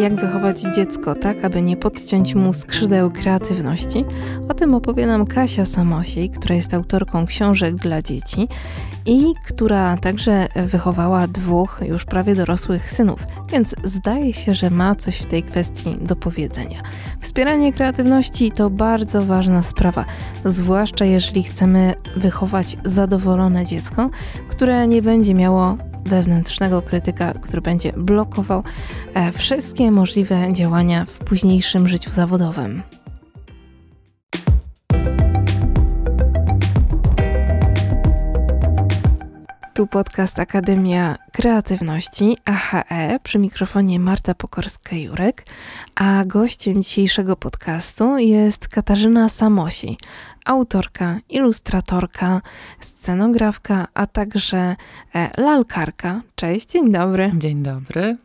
jak wychować dziecko tak, aby nie podciąć mu skrzydeł kreatywności, o tym opowie nam Kasia Samosiej, która jest autorką książek dla dzieci i która także wychowała dwóch już prawie dorosłych synów, więc zdaje się, że ma coś w tej kwestii do powiedzenia. Wspieranie kreatywności to bardzo ważna sprawa, zwłaszcza jeżeli chcemy wychować zadowolone dziecko, które nie będzie miało wewnętrznego krytyka, który będzie blokował e, wszystkie możliwe działania w późniejszym życiu zawodowym. Tu podcast Akademia Kreatywności AHE przy mikrofonie Marta Pokorska-Jurek, a gościem dzisiejszego podcastu jest Katarzyna Samosi, autorka, ilustratorka, scenografka, a także e, lalkarka. Cześć, dzień dobry. Dzień dobry.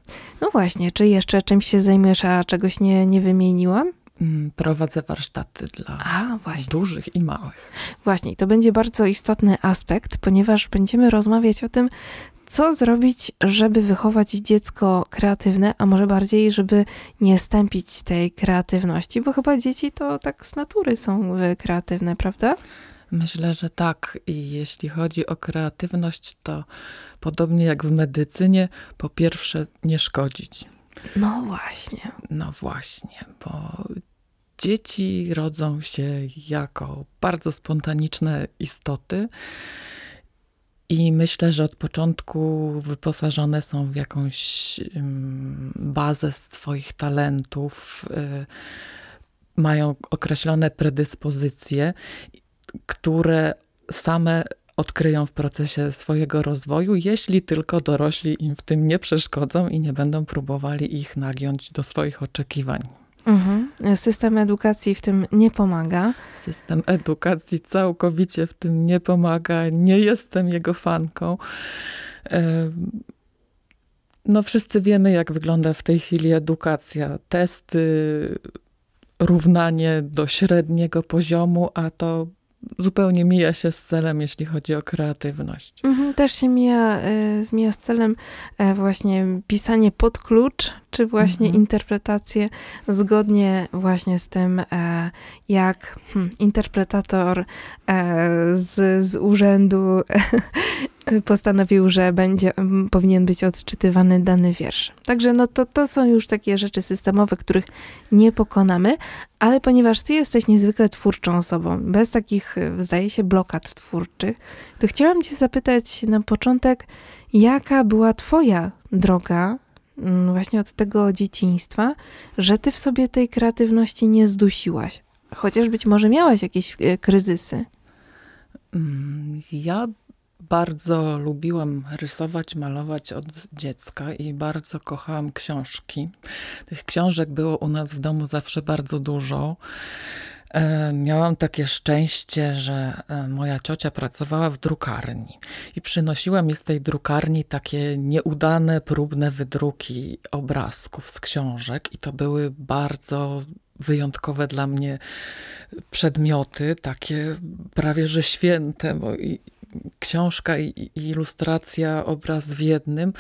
No właśnie, czy jeszcze czymś się zajmujesz, a czegoś nie, nie wymieniłam? Mm, prowadzę warsztaty dla a, dużych i małych. Właśnie, to będzie bardzo istotny aspekt, ponieważ będziemy rozmawiać o tym, co zrobić, żeby wychować dziecko kreatywne, a może bardziej, żeby nie stępić tej kreatywności, bo chyba dzieci to tak z natury są e, kreatywne, prawda? Myślę, że tak. I jeśli chodzi o kreatywność, to podobnie jak w medycynie, po pierwsze nie szkodzić. No właśnie. No właśnie, bo dzieci rodzą się jako bardzo spontaniczne istoty. I myślę, że od początku wyposażone są w jakąś bazę swoich talentów, y, mają określone predyspozycje, które same odkryją w procesie swojego rozwoju, jeśli tylko dorośli im w tym nie przeszkodzą i nie będą próbowali ich nagiąć do swoich oczekiwań. Mhm. System edukacji w tym nie pomaga. System edukacji całkowicie w tym nie pomaga. Nie jestem jego fanką. No, wszyscy wiemy, jak wygląda w tej chwili edukacja. Testy, równanie do średniego poziomu, a to zupełnie mija się z celem, jeśli chodzi o kreatywność. Mhm, też się mija, y, mija z celem y, właśnie pisanie pod klucz, czy właśnie mhm. interpretację zgodnie właśnie z tym, y, jak hmm, interpretator z, z urzędu postanowił, że będzie, powinien być odczytywany dany wiersz. Także no to, to są już takie rzeczy systemowe, których nie pokonamy, ale ponieważ ty jesteś niezwykle twórczą osobą, bez takich, zdaje się, blokad twórczych, to chciałam cię zapytać na początek, jaka była twoja droga właśnie od tego dzieciństwa, że ty w sobie tej kreatywności nie zdusiłaś? Chociaż być może miałaś jakieś e, kryzysy. Mm, ja bardzo lubiłam rysować, malować od dziecka i bardzo kochałam książki. Tych książek było u nas w domu zawsze bardzo dużo. E, miałam takie szczęście, że e, moja ciocia pracowała w drukarni i przynosiła mi z tej drukarni takie nieudane, próbne wydruki obrazków z książek, i to były bardzo wyjątkowe dla mnie przedmioty, takie prawie że święte, bo książka i, i ilustracja, obraz w jednym,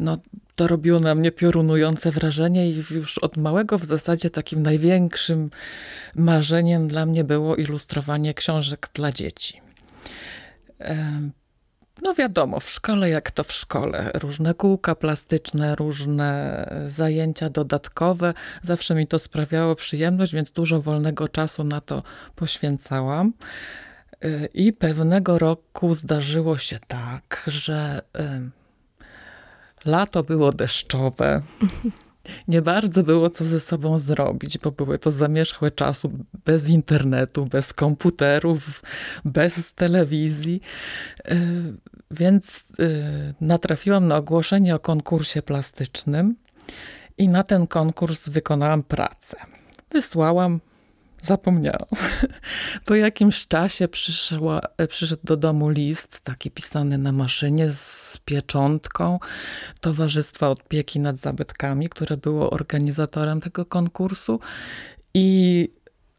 no to robiło na mnie piorunujące wrażenie i już od małego w zasadzie takim największym marzeniem dla mnie było ilustrowanie książek dla dzieci. No wiadomo, w szkole jak to w szkole. Różne kółka plastyczne, różne zajęcia dodatkowe. Zawsze mi to sprawiało przyjemność, więc dużo wolnego czasu na to poświęcałam. I pewnego roku zdarzyło się tak, że lato było deszczowe. Nie bardzo było co ze sobą zrobić, bo były to zamierzchłe czasu bez internetu, bez komputerów, bez telewizji. E, więc e, natrafiłam na ogłoszenie o konkursie plastycznym i na ten konkurs wykonałam pracę. Wysłałam Zapomniałam. Po jakimś czasie przyszła, przyszedł do domu list, taki pisany na maszynie z pieczątką Towarzystwa Opieki nad Zabytkami, które było organizatorem tego konkursu. I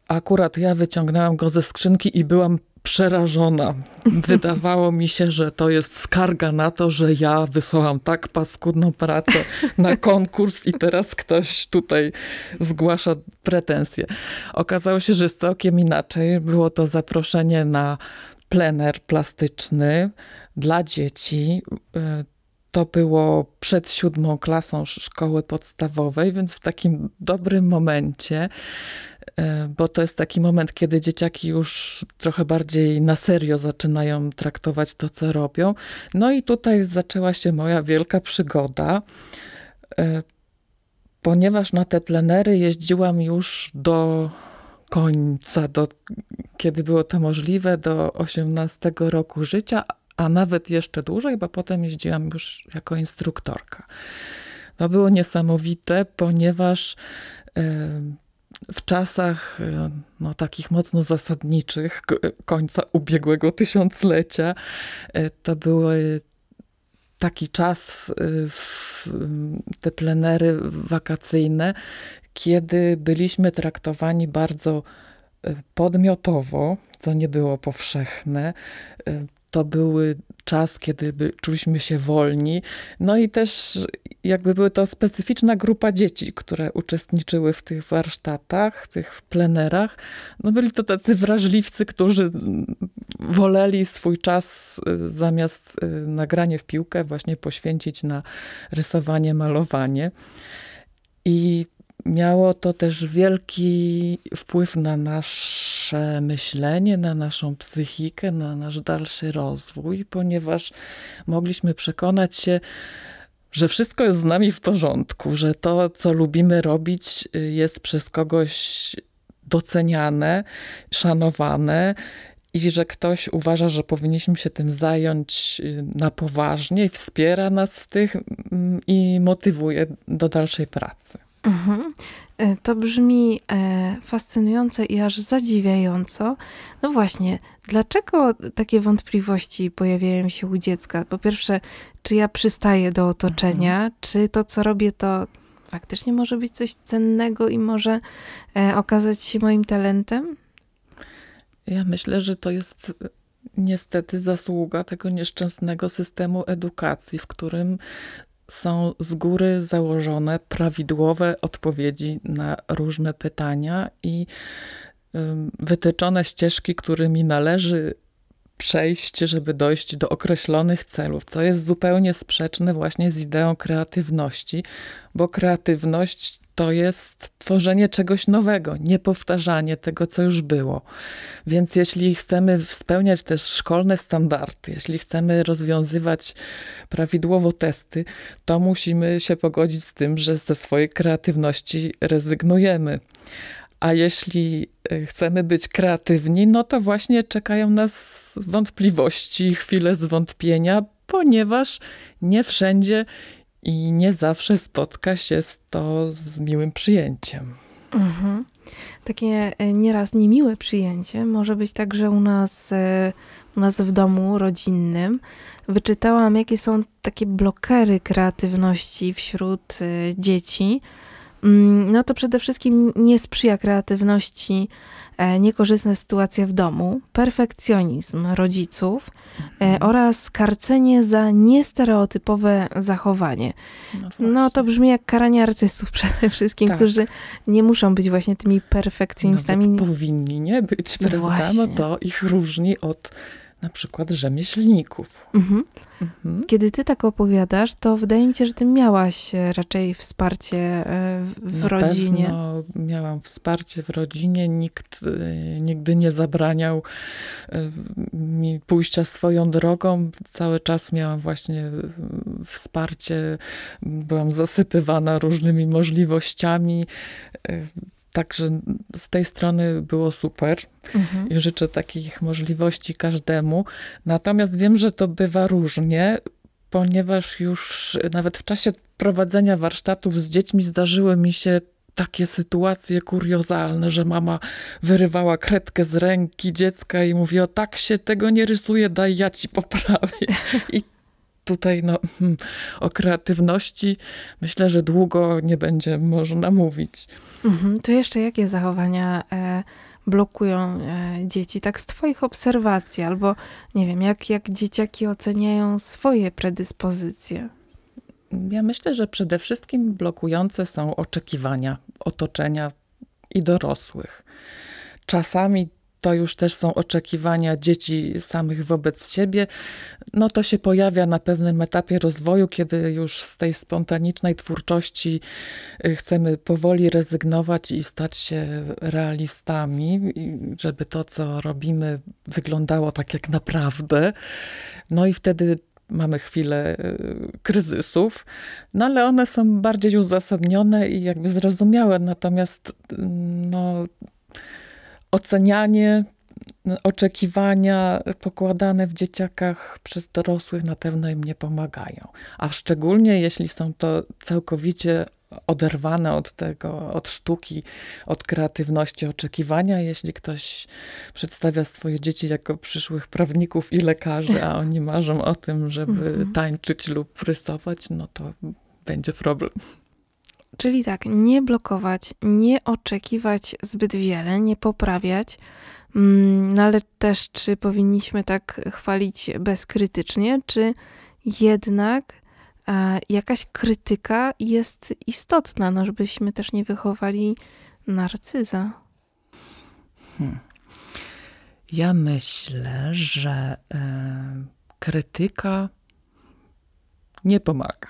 akurat ja wyciągnęłam go ze skrzynki i byłam przerażona. Wydawało mi się, że to jest skarga na to, że ja wysłałam tak paskudną pracę na konkurs i teraz ktoś tutaj zgłasza pretensje. Okazało się, że jest całkiem inaczej. Było to zaproszenie na plener plastyczny dla dzieci. E, to było przed siódmą klasą szkoły podstawowej, więc w takim dobrym momencie, bo to jest taki moment, kiedy dzieciaki już trochę bardziej na serio zaczynają traktować to, co robią. No i tutaj zaczęła się moja wielka przygoda, e, ponieważ na te plenery jeździłam już do końca, do, kiedy było to możliwe, do 18 roku życia, a nawet jeszcze dłużej, bo potem jeździłam już jako instruktorka. To było niesamowite, ponieważ w czasach e, no, takich mocno zasadniczych końca ubiegłego tysiąclecia e, to były taki czas, e, te plenery wakacyjne, kiedy byliśmy traktowani bardzo podmiotowo, co nie było powszechne to były czas, kiedy by, czuliśmy się wolni. No i też jakby była to specyficzna grupa dzieci, które uczestniczyły w tych warsztatach, tych plenerach. No byli to tacy wrażliwcy, którzy woleli swój czas y, zamiast y, nagranie w piłkę właśnie poświęcić na rysowanie, malowanie. I miało to też wielki wpływ na nasze myślenie, na naszą psychikę, na nasz dalszy rozwój, ponieważ mogliśmy przekonać się, że wszystko jest z nami w porządku, że to, co lubimy robić, jest przez kogoś doceniane, szanowane i że ktoś uważa, że powinniśmy się tym zająć na poważnie wspiera nas w tych mm, i motywuje do dalszej pracy. Mhm. E, to brzmi e, fascynujące i aż zadziwiająco. No właśnie, dlaczego takie wątpliwości pojawiają się u dziecka? Po pierwsze, czy ja przystaję do otoczenia, mhm. czy to, co robię, to faktycznie może być coś cennego i może e, okazać się moim talentem? Ja myślę, że to jest niestety zasługa tego nieszczęsnego systemu edukacji, w którym są z góry założone prawidłowe odpowiedzi na różne pytania i wytyczone ścieżki, którymi należy przejść, żeby dojść do określonych celów, co jest zupełnie sprzeczne właśnie z ideą kreatywności, bo kreatywność to jest tworzenie czegoś nowego, niepowtarzanie tego, co już było. Więc jeśli chcemy spełniać też szkolne standardy, jeśli chcemy rozwiązywać prawidłowo testy, to musimy się pogodzić z tym, że ze swojej kreatywności rezygnujemy. A jeśli e, chcemy być kreatywni, no to właśnie czekają nas wątpliwości, chwile zwątpienia, ponieważ nie wszędzie i nie zawsze spotka się z to z miłym przyjęciem. Mhm. Takie e, nieraz niemiłe przyjęcie może być także u nas, e, u nas w domu rodzinnym. Wyczytałam, jakie są takie blokery kreatywności wśród dzieci Mm, no to przede wszystkim nie sprzyja kreatywności e, niekorzystna sytuacja w domu, perfekcjonizm rodziców e, mhm. oraz karcenie za niestereotypowe zachowanie. No, no, to brzmi jak karanie artystów przede wszystkim, tak. którzy nie muszą być właśnie tymi perfekcjonistami. Nawet powinni nie być, prawda? No, no to ich różni od na przykład rzemieślników. Mhm. Mhm. Kiedy ty tak opowiadasz, to wydaje mi się, że ty miałaś e, raczej wsparcie e, w na rodzinie. Pewno miałam wsparcie w rodzinie. Nikt e, nigdy nie zabraniał mi pójścia swoją drogą. Cały czas miałam właśnie wsparcie. Byłam zasypywana różnymi możliwościami. Także z tej strony było super mhm. i życzę takich możliwości każdemu. Natomiast wiem, że to bywa różnie, ponieważ już nawet w czasie prowadzenia warsztatów z dziećmi zdarzyły mi się takie sytuacje kuriozalne, że mama wyrywała kredkę z ręki dziecka i mówi: O, tak się tego nie rysuje, daj ja ci poprawię. I tutaj no, hmm, o kreatywności myślę, że długo nie będzie można mówić. Mhm. To jeszcze jakie zachowania e, blokują dzieci, tak z Twoich obserwacji, albo nie wiem, jak, jak dzieciaki oceniają swoje predyspozycje? Ja myślę, że przede wszystkim blokujące są oczekiwania otoczenia i dorosłych. Czasami to już też są oczekiwania dzieci samych wobec siebie, no to się pojawia na pewnym etapie rozwoju, kiedy już z tej spontanicznej twórczości y, chcemy powoli rezygnować i stać się realistami, żeby to, co robimy, wyglądało tak jak naprawdę. No i wtedy mamy chwilę y, kryzysów, no ale one są bardziej uzasadnione i jakby zrozumiałe. Natomiast no, ocenianie, oczekiwania pokładane w dzieciakach przez dorosłych na pewno im nie pomagają. A szczególnie jeśli są to całkowicie oderwane od tego, od sztuki, od kreatywności, oczekiwania. Jeśli ktoś przedstawia swoje dzieci jako przyszłych prawników i lekarzy, a oni marzą o tym, żeby mhm. tańczyć lub rysować, no to będzie problem. Czyli tak, nie blokować, nie oczekiwać zbyt wiele, nie poprawiać, mm, no ale też czy powinniśmy tak chwalić bezkrytycznie, czy jednak jakaś krytyka jest istotna, no żebyśmy też nie wychowali narcyza. Hmm. Ja myślę, że y, krytyka nie pomaga.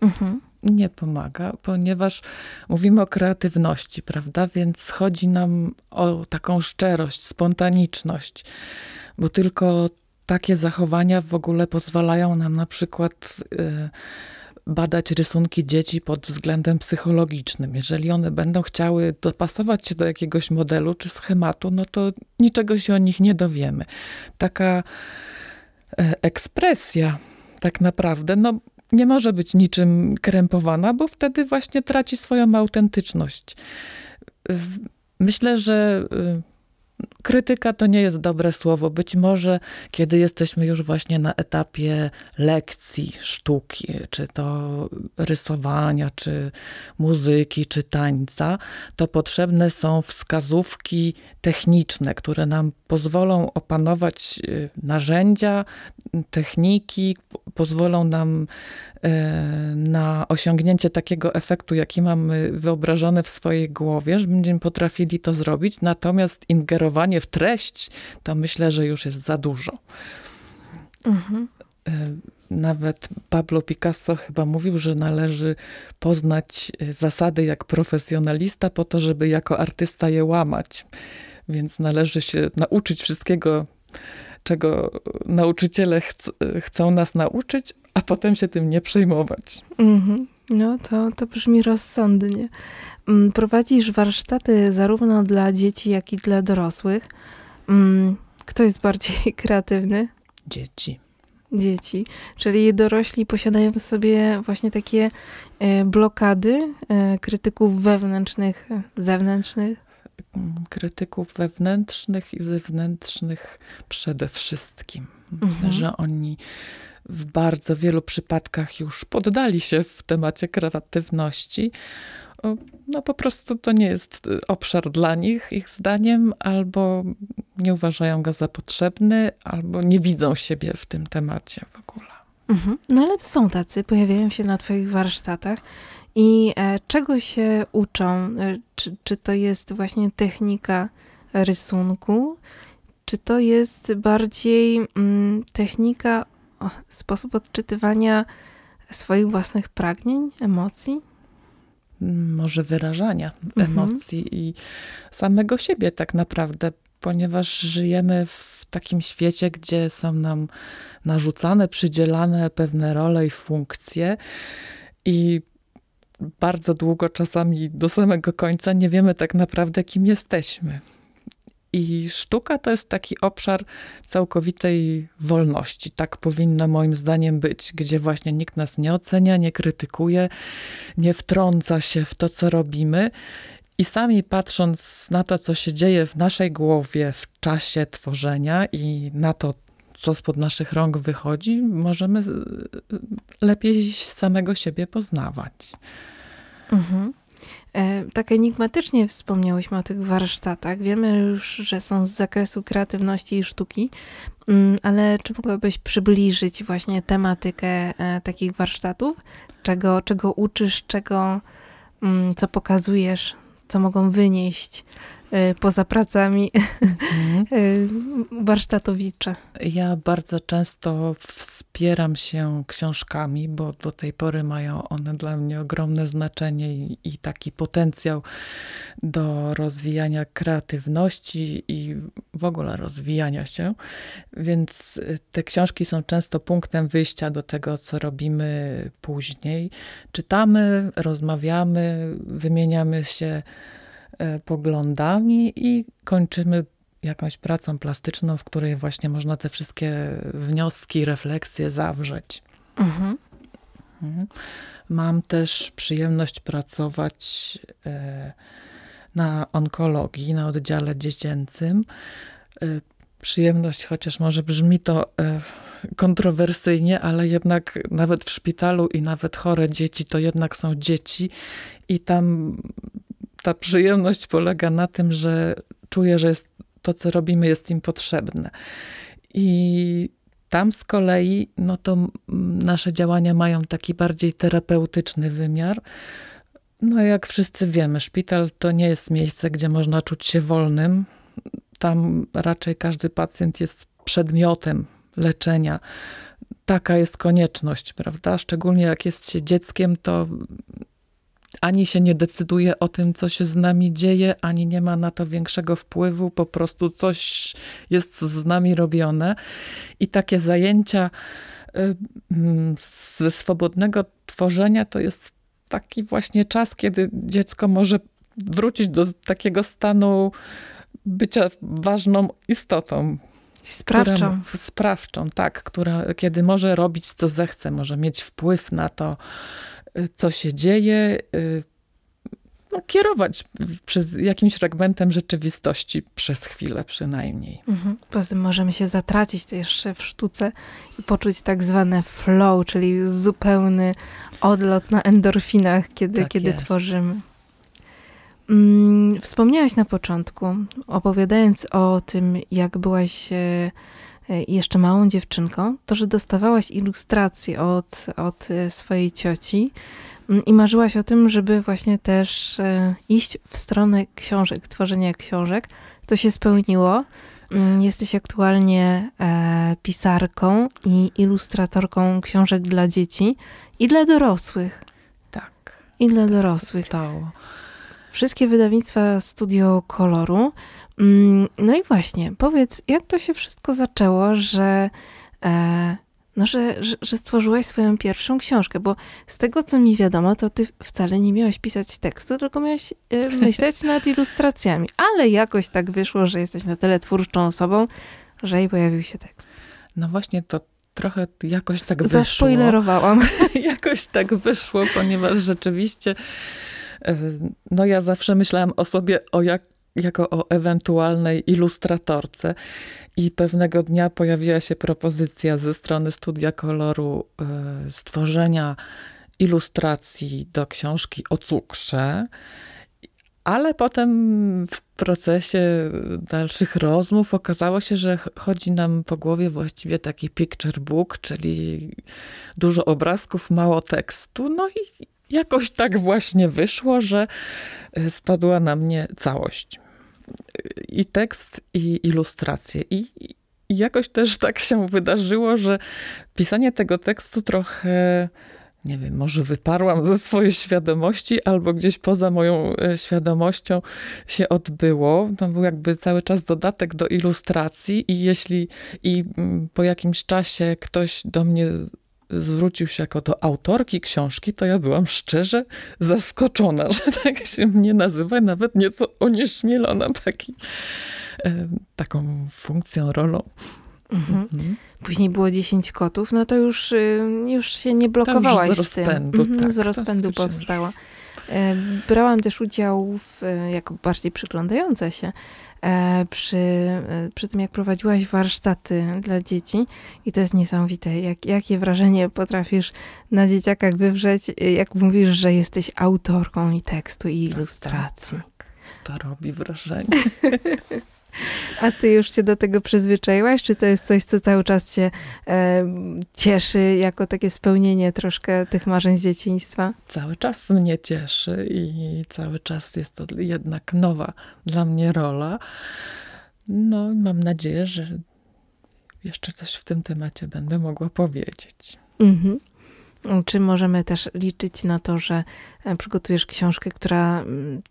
Mhm. Nie pomaga, ponieważ mówimy o kreatywności, prawda? Więc chodzi nam o taką szczerość, spontaniczność, bo tylko takie zachowania w ogóle pozwalają nam na przykład y, badać rysunki dzieci pod względem psychologicznym. Jeżeli one będą chciały dopasować się do jakiegoś modelu czy schematu, no to niczego się o nich nie dowiemy. Taka e, ekspresja tak naprawdę, no nie może być niczym krępowana, bo wtedy właśnie traci swoją autentyczność. Myślę, że y, krytyka to nie jest dobre słowo. Być może, kiedy jesteśmy już właśnie na etapie lekcji sztuki, czy to rysowania, czy muzyki, czy tańca, to potrzebne są wskazówki techniczne, które nam pozwolą opanować y, narzędzia, techniki, pozwolą nam na osiągnięcie takiego efektu, jaki mamy wyobrażony w swojej głowie, że będziemy potrafili to zrobić. Natomiast ingerowanie w treść, to myślę, że już jest za dużo. Mhm. E, nawet Pablo Picasso chyba mówił, że należy poznać zasady jak profesjonalista, po to, żeby jako artysta je łamać. Więc należy się nauczyć wszystkiego, czego nauczyciele chc chcą nas nauczyć, a potem się tym nie przejmować. Mhm. No to, to brzmi rozsądnie. Mm, prowadzisz warsztaty zarówno dla dzieci, jak i dla dorosłych. Mm, kto jest bardziej kreatywny? Dzieci. Dzieci, czyli dorośli posiadają w sobie właśnie takie e, blokady e, krytyków wewnętrznych, zewnętrznych? Mm, krytyków wewnętrznych i zewnętrznych przede wszystkim. Mhm. Że oni w bardzo wielu przypadkach już poddali się w temacie kreatywności. No po prostu to nie jest y, obszar dla nich, ich zdaniem, albo nie uważają go za potrzebny, albo nie widzą siebie w tym temacie w ogóle. Mhm. No ale są tacy, pojawiają się na Twoich warsztatach. I e, czego się uczą? E, czy, czy to jest właśnie technika rysunku? Czy to jest bardziej mm, technika sposób odczytywania swoich własnych pragnień, emocji? Może wyrażania mhm. emocji i samego siebie tak naprawdę, ponieważ żyjemy w takim świecie, gdzie są nam narzucane, przydzielane pewne role i funkcje i bardzo długo, czasami do samego końca nie wiemy tak naprawdę, kim jesteśmy. I sztuka to jest taki obszar całkowitej wolności. Tak powinno moim zdaniem być, gdzie właśnie nikt nas nie ocenia, nie krytykuje, nie wtrąca się w to, co robimy. I sami patrząc na to, co się dzieje w naszej głowie w czasie tworzenia i na to, co spod naszych rąk wychodzi, możemy lepiej samego siebie poznawać. Mhm. E, tak enigmatycznie wspomniałyśmy o tych warsztatach. Wiemy już, że są z zakresu kreatywności i sztuki, mm, ale czy mogłabyś przybliżyć właśnie tematykę e, takich warsztatów? Czego, czego uczysz, czego, mm, co pokazujesz, co mogą wynieść poza pracami mhm. warsztatowicze. Ja bardzo często wspieram się książkami, bo do tej pory mają one dla mnie ogromne znaczenie i, i taki potencjał do rozwijania kreatywności i w ogóle rozwijania się. Więc y, te książki są często punktem wyjścia do tego, co robimy później. Czytamy, rozmawiamy, wymieniamy się poglądami i kończymy jakąś pracą plastyczną, w której właśnie można te wszystkie wnioski, refleksje zawrzeć. Mhm. Mhm. Mam też przyjemność pracować e, na onkologii, na oddziale dziecięcym. E, przyjemność, chociaż może brzmi to kontrowersyjnie, ale jednak nawet w szpitalu i nawet chore dzieci to jednak są dzieci i tam ta przyjemność polega na tym, że czuję, że jest, to, co robimy, jest im potrzebne. I tam z kolei, no to nasze działania mają taki bardziej terapeutyczny wymiar. No jak wszyscy wiemy, szpital to nie jest miejsce, gdzie można czuć się wolnym. Tam raczej każdy pacjent jest przedmiotem leczenia. Taka jest konieczność, prawda? Szczególnie jak jest się dzieckiem, to ani się nie decyduje o tym, co się z nami dzieje, ani nie ma na to większego wpływu, po prostu coś jest z nami robione. I takie zajęcia y, mm, ze swobodnego tworzenia to jest taki właśnie czas, kiedy dziecko może wrócić do takiego stanu bycia ważną istotą. Sprawczą. Która, sprawczą, tak, która kiedy może robić co zechce, może mieć wpływ na to, co się dzieje, y, no, kierować przez jakimś fragmentem rzeczywistości przez chwilę przynajmniej. Mhm. Poza tym możemy się zatracić też w sztuce i poczuć tak zwane flow, czyli zupełny odlot na endorfinach, kiedy, tak kiedy tworzymy. Mm, wspomniałaś na początku, opowiadając o tym, jak byłaś e, jeszcze małą dziewczynką, to, że dostawałaś ilustracje od, od e, swojej cioci mm, i marzyłaś o tym, żeby właśnie też iść w stronę książek, tworzenia książek. To się spełniło. Mm, jesteś aktualnie pisarką i ilustratorką książek dla dzieci i dla dorosłych. Tak. I dla tak dorosłych. Stało wszystkie wydawnictwa Studio Koloru. Mm, no i właśnie, powiedz, jak to się wszystko zaczęło, że, e, no, że, że, że stworzyłaś swoją pierwszą książkę? Bo z tego, co mi wiadomo, to ty wcale nie miałaś pisać tekstu, tylko miałaś e, myśleć nad ilustracjami. Ale jakoś tak wyszło, że jesteś na tyle twórczą osobą, że i pojawił się tekst. No właśnie, to trochę jakoś tak wyszło. Zaspoilerowałam. jakoś tak wyszło, ponieważ rzeczywiście no ja zawsze myślałam o sobie o jak, jako o ewentualnej ilustratorce i pewnego dnia pojawiła się propozycja ze strony Studia Koloru e, stworzenia ilustracji do książki o cukrze. Ale potem w procesie dalszych rozmów okazało się, że chodzi nam po głowie właściwie taki picture book, czyli dużo obrazków, mało tekstu. No i jakoś tak właśnie wyszło, że e, spadła na mnie całość. I tekst, i ilustracje. I, I jakoś też tak się wydarzyło, że pisanie tego tekstu trochę nie wiem, może wyparłam ze swojej świadomości, albo gdzieś poza moją e, świadomością się odbyło. To był jakby cały czas dodatek do ilustracji, i jeśli i mm, po jakimś czasie ktoś do mnie zwrócił się jako do autorki książki, to ja byłam szczerze zaskoczona, że tak się mnie nazywa, nawet nieco onieśmielona taki, e, taką funkcją, rolą. Mhm. Mhm. Później było 10 kotów, no to już, y, już się nie blokowałaś z rozpędu, z tym. Mhm, z rozpędu powstała. E, brałam też udział, w, jako bardziej przyglądająca się, e, przy, przy tym, jak prowadziłaś warsztaty dla dzieci. I to jest niesamowite, jak, jakie wrażenie potrafisz na dzieciakach wywrzeć, jak mówisz, że jesteś autorką i tekstu, i ilustracji. Tak, tak. To robi wrażenie. A ty już się do tego przyzwyczaiłaś? Czy to jest coś, co cały czas cię e, cieszy, jako takie spełnienie troszkę tych marzeń z dzieciństwa? Cały czas mnie cieszy i cały czas jest to jednak nowa dla mnie rola. No, mam nadzieję, że jeszcze coś w tym temacie będę mogła powiedzieć. Mhm. Czy możemy też liczyć na to, że e, przygotujesz książkę, która mm,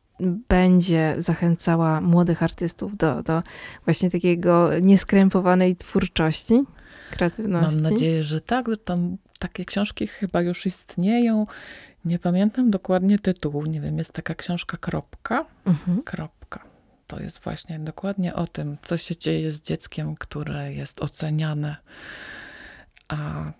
będzie zachęcała młodych artystów do, do właśnie takiego nieskrępowanej twórczości, kreatywności. Mam nadzieję, że tak. Tam takie książki chyba już istnieją. Nie pamiętam dokładnie tytułu. Nie wiem, jest taka książka Kropka. Mhm. Kropka. To jest właśnie dokładnie o tym, co się dzieje z dzieckiem, które jest oceniane. A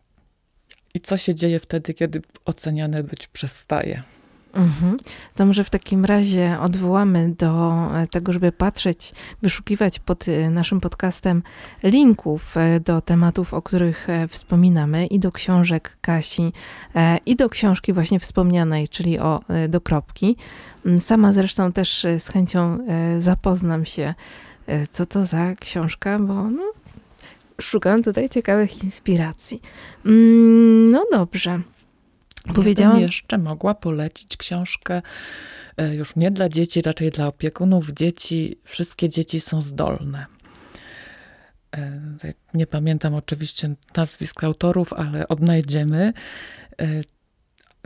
i co się dzieje wtedy, kiedy oceniane być przestaje. Mhm. To może w takim razie odwołamy do e, tego, żeby patrzeć, wyszukiwać pod e, naszym podcastem linków e, do tematów, o których wspominamy i do książek Kasi i do książki właśnie wspomnianej, czyli o do kropki. Mm, sama zresztą też z chęcią zapoznam się, co to za książka, bo no, szukam tutaj ciekawych inspiracji. Mm, no dobrze. Powiedziałam. Ja jeszcze mogła polecić książkę e, już nie dla dzieci, raczej dla opiekunów dzieci. Wszystkie dzieci są zdolne. E, nie pamiętam oczywiście nazwisk autorów, ale odnajdziemy. E,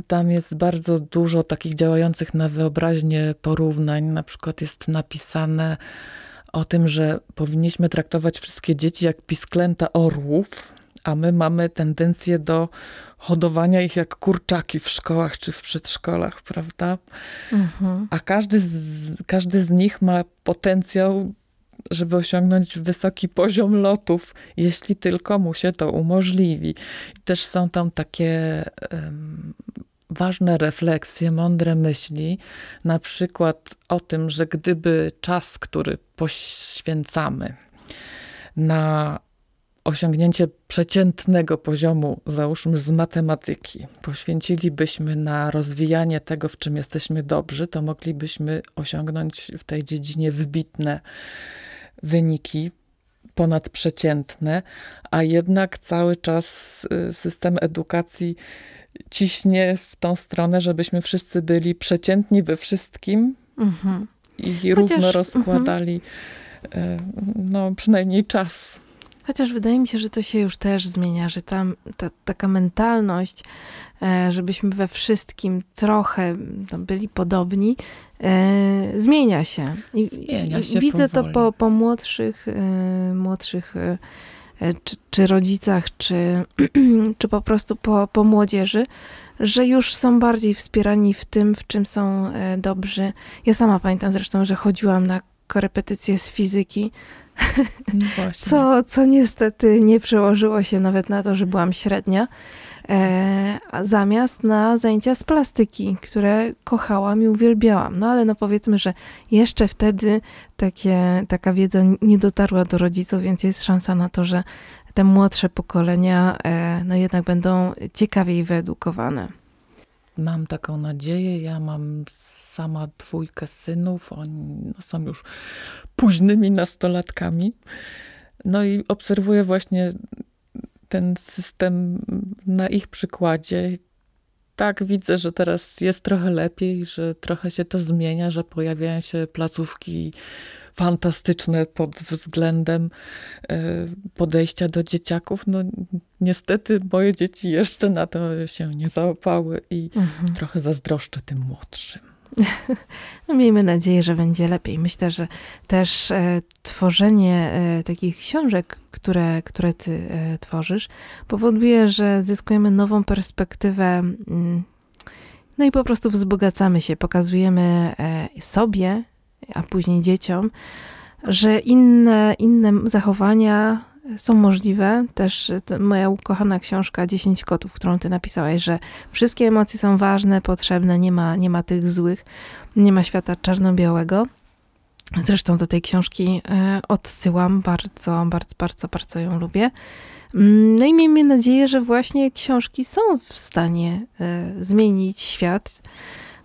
tam jest bardzo dużo takich działających na wyobraźnię porównań. Na przykład jest napisane o tym, że powinniśmy traktować wszystkie dzieci jak pisklęta orłów, a my mamy tendencję do hodowania ich jak kurczaki w szkołach czy w przedszkolach, prawda? Mhm. A każdy z, każdy z nich ma potencjał, żeby osiągnąć wysoki poziom lotów, jeśli tylko mu się to umożliwi. też są tam takie um, ważne refleksje, mądre myśli, na przykład o tym, że gdyby czas, który poświęcamy na osiągnięcie przeciętnego poziomu, załóżmy z matematyki, poświęcilibyśmy na rozwijanie tego, w czym jesteśmy dobrzy, to moglibyśmy osiągnąć w tej dziedzinie wybitne wyniki, ponadprzeciętne, a jednak cały czas y, system edukacji ciśnie w tą stronę, żebyśmy wszyscy byli przeciętni we wszystkim mhm. i Chociaż, równo rozkładali mhm. no, przynajmniej czas. Chociaż wydaje mi się, że to się już też zmienia, że tam ta, taka mentalność, e, żebyśmy we wszystkim trochę no, byli podobni, e, zmienia się. I, zmienia się widzę powoli. to po, po młodszych, e, młodszych czy, czy rodzicach, czy, czy po prostu po, po młodzieży, że już są bardziej wspierani w tym, w czym są dobrzy. Ja sama pamiętam zresztą, że chodziłam na korepetycje z fizyki, no co, co niestety nie przełożyło się nawet na to, że byłam średnia, e, zamiast na zajęcia z plastyki, które kochałam i uwielbiałam. No ale no powiedzmy, że jeszcze wtedy takie, taka wiedza nie dotarła do rodziców, więc jest szansa na to, że te młodsze pokolenia e, no jednak będą ciekawiej wyedukowane. Mam taką nadzieję. Ja mam sama dwójkę synów, oni no, są już późnymi nastolatkami. No i obserwuję właśnie ten system na ich przykładzie. Tak, widzę, że teraz jest trochę lepiej, że trochę się to zmienia, że pojawiają się placówki fantastyczne pod względem e, podejścia do dzieciaków. No niestety moje dzieci jeszcze na to się nie załapały i mhm. trochę zazdroszczę tym młodszym. No, miejmy nadzieję, że będzie lepiej. Myślę, że też e, tworzenie e, takich książek, które, które ty e, tworzysz, powoduje, że zyskujemy nową perspektywę. Mm, no i po prostu wzbogacamy się, pokazujemy e, sobie, a później dzieciom, że inne, inne zachowania są możliwe. Też moja ukochana książka 10 kotów, którą ty napisałaś, że wszystkie emocje są ważne, potrzebne, nie ma, nie ma tych złych, nie ma świata czarno-białego. Zresztą do tej książki e, odsyłam, bardzo, bardzo, bardzo, bardzo ją lubię. Mm, no i miejmy nadzieję, że właśnie książki są w stanie e, zmienić świat.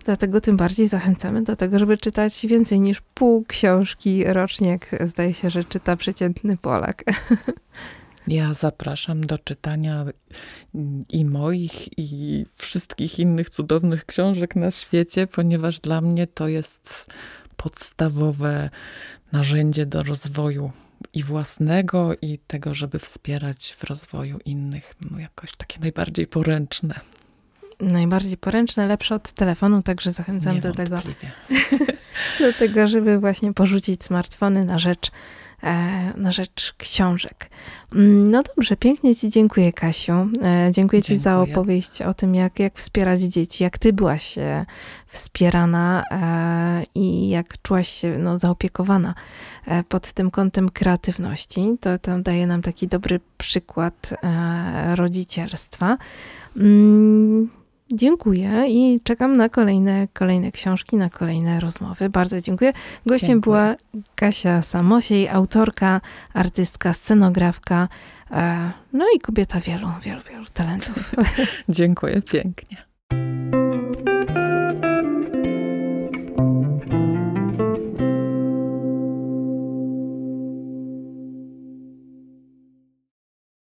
Dlatego tym bardziej zachęcamy do tego, żeby czytać więcej niż pół książki rocznie, jak zdaje się, że czyta przeciętny Polak. Ja zapraszam do czytania i moich, i wszystkich innych cudownych książek na świecie, ponieważ dla mnie to jest podstawowe narzędzie do rozwoju i własnego, i tego, żeby wspierać w rozwoju innych. No jakoś takie najbardziej poręczne. Najbardziej poręczne, lepsze od telefonu, także zachęcam do tego, do tego, żeby właśnie porzucić smartfony na rzecz E, na rzecz książek. Mm, no dobrze, pięknie Ci dziękuję, Kasiu. E, dziękuję, dziękuję. Ci za opowieść o tym, jak, jak wspierać dzieci, jak Ty byłaś e, wspierana i jak czułaś się no, zaopiekowana pod tym kątem kreatywności. To, to daje nam taki dobry przykład rodzicielstwa. Dziękuję i czekam na kolejne, kolejne książki, na kolejne rozmowy. Bardzo dziękuję. Gościem dziękuję. była Kasia Samosiej, autorka, artystka, scenografka, e, no i kobieta wielu, wielu, wielu talentów. dziękuję pięknie.